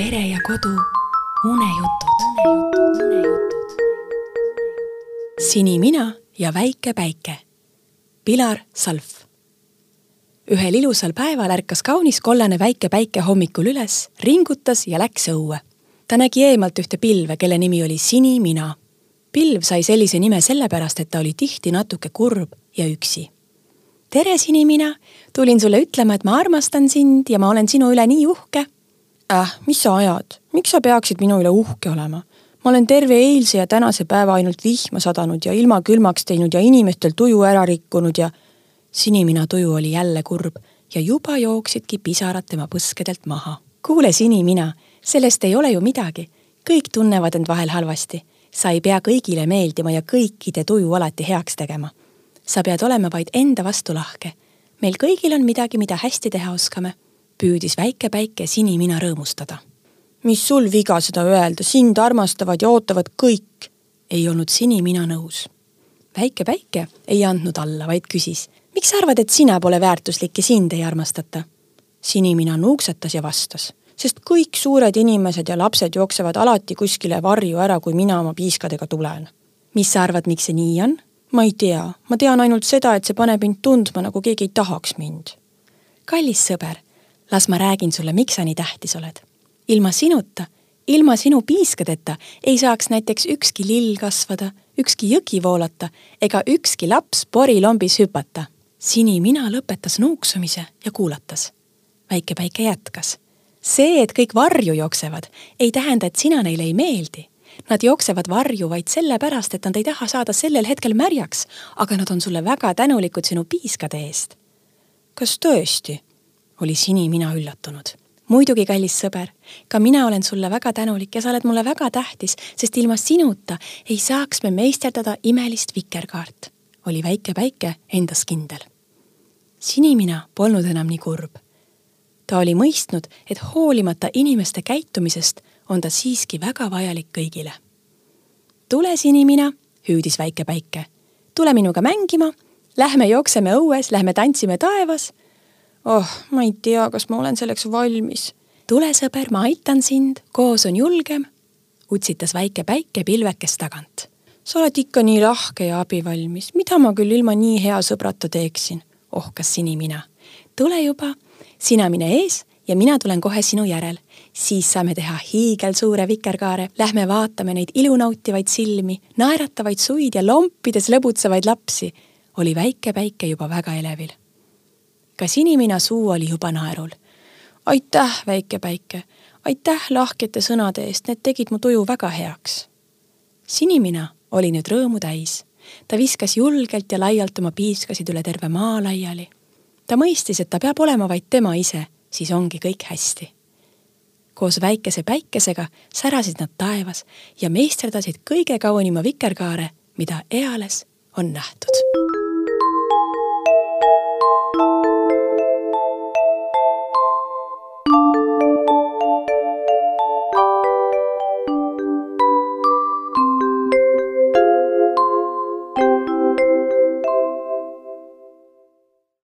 pere ja kodu unejutud. sinimina ja väike päike. Pilar Salv. ühel ilusal päeval ärkas kaunis kollane väike päike hommikul üles, ringutas ja läks õue. ta nägi eemalt ühte pilve, kelle nimi oli Sinimina. pilv sai sellise nime sellepärast, et ta oli tihti natuke kurb ja üksi tere, Sinimina, tulin sulle ütlema, et ma armastan sind ja ma olen sinu üle nii uhke. äh, mis sa ajad, miks sa peaksid minu üle uhke olema? ma olen terve eilse ja tänase päeva ainult vihma sadanud ja ilma külmaks teinud ja inimestel tuju ära rikkunud ja Sinimina tuju oli jälle kurb ja juba jooksidki pisarad tema põskedelt maha. kuule, Sinimina, sellest ei ole ju midagi. kõik tunnevad end vahel halvasti. sa ei pea kõigile meeldima ja kõikide tuju alati heaks tegema sa pead olema vaid enda vastu lahke. meil kõigil on midagi, mida hästi teha oskame, püüdis väike päike Sinimina rõõmustada. mis sul viga seda öelda, sind armastavad ja ootavad kõik, ei olnud Sinimina nõus. väike päike ei andnud alla, vaid küsis, miks sa arvad, et sina pole väärtuslik ja sind ei armastata? Sinimina nuuksatas ja vastas, sest kõik suured inimesed ja lapsed jooksevad alati kuskile varju ära, kui mina oma piiskadega tulen. mis sa arvad, miks see nii on? ma ei tea, ma tean ainult seda, et see paneb mind tundma, nagu keegi ei tahaks mind. kallis sõber, las ma räägin sulle, miks sa nii tähtis oled. ilma sinuta, ilma sinu piiskadeta ei saaks näiteks ükski lill kasvada, ükski jõgi voolata ega ükski laps porilombis hüpata. Sinimina lõpetas nuuksumise ja kuulatas. väike päike jätkas. see, et kõik varju jooksevad, ei tähenda, et sina neile ei meeldi Nad jooksevad varju vaid sellepärast, et nad ei taha saada sellel hetkel märjaks, aga nad on sulle väga tänulikud sinu piiskade eest. kas tõesti? Oli Sinimina üllatunud. muidugi, kallis sõber, ka mina olen sulle väga tänulik ja sa oled mulle väga tähtis, sest ilma sinuta ei saaks me meisterdada imelist vikerkaart, oli väike päike endas kindel. Sinimina polnud enam nii kurb ta oli mõistnud, et hoolimata inimeste käitumisest on ta siiski väga vajalik kõigile. tule, Sinimina, hüüdis väike päike. tule minuga mängima, lähme jookseme õues, lähme tantsime taevas. oh, ma ei tea, kas ma olen selleks valmis. tule, sõber, ma aitan sind, koos on julgem, utsitas väike päike pilvekest tagant. sa oled ikka nii lahke ja abivalmis, mida ma küll ilma nii hea sõbrata teeksin, ohkas Sinimina. tule juba sina mine ees ja mina tulen kohe sinu järel. siis saame teha hiigelsuure vikerkaare, lähme vaatame neid ilunautivaid silmi, naeratavaid suid ja lompides lõbutsevaid lapsi. oli väike päike juba väga elevil. Ka Sinimina suu oli juba naerul. aitäh, väike päike, aitäh lahkete sõnade eest, need tegid mu tuju väga heaks. Sinimina oli nüüd rõõmu täis. ta viskas julgelt ja laialt oma piiskasid üle terve maa laiali ta mõistis, et ta peab olema vaid tema ise, siis ongi kõik hästi. koos väikese päikesega särasid nad taevas ja meisterdasid kõige kaunima vikerkaare, mida eales on nähtud.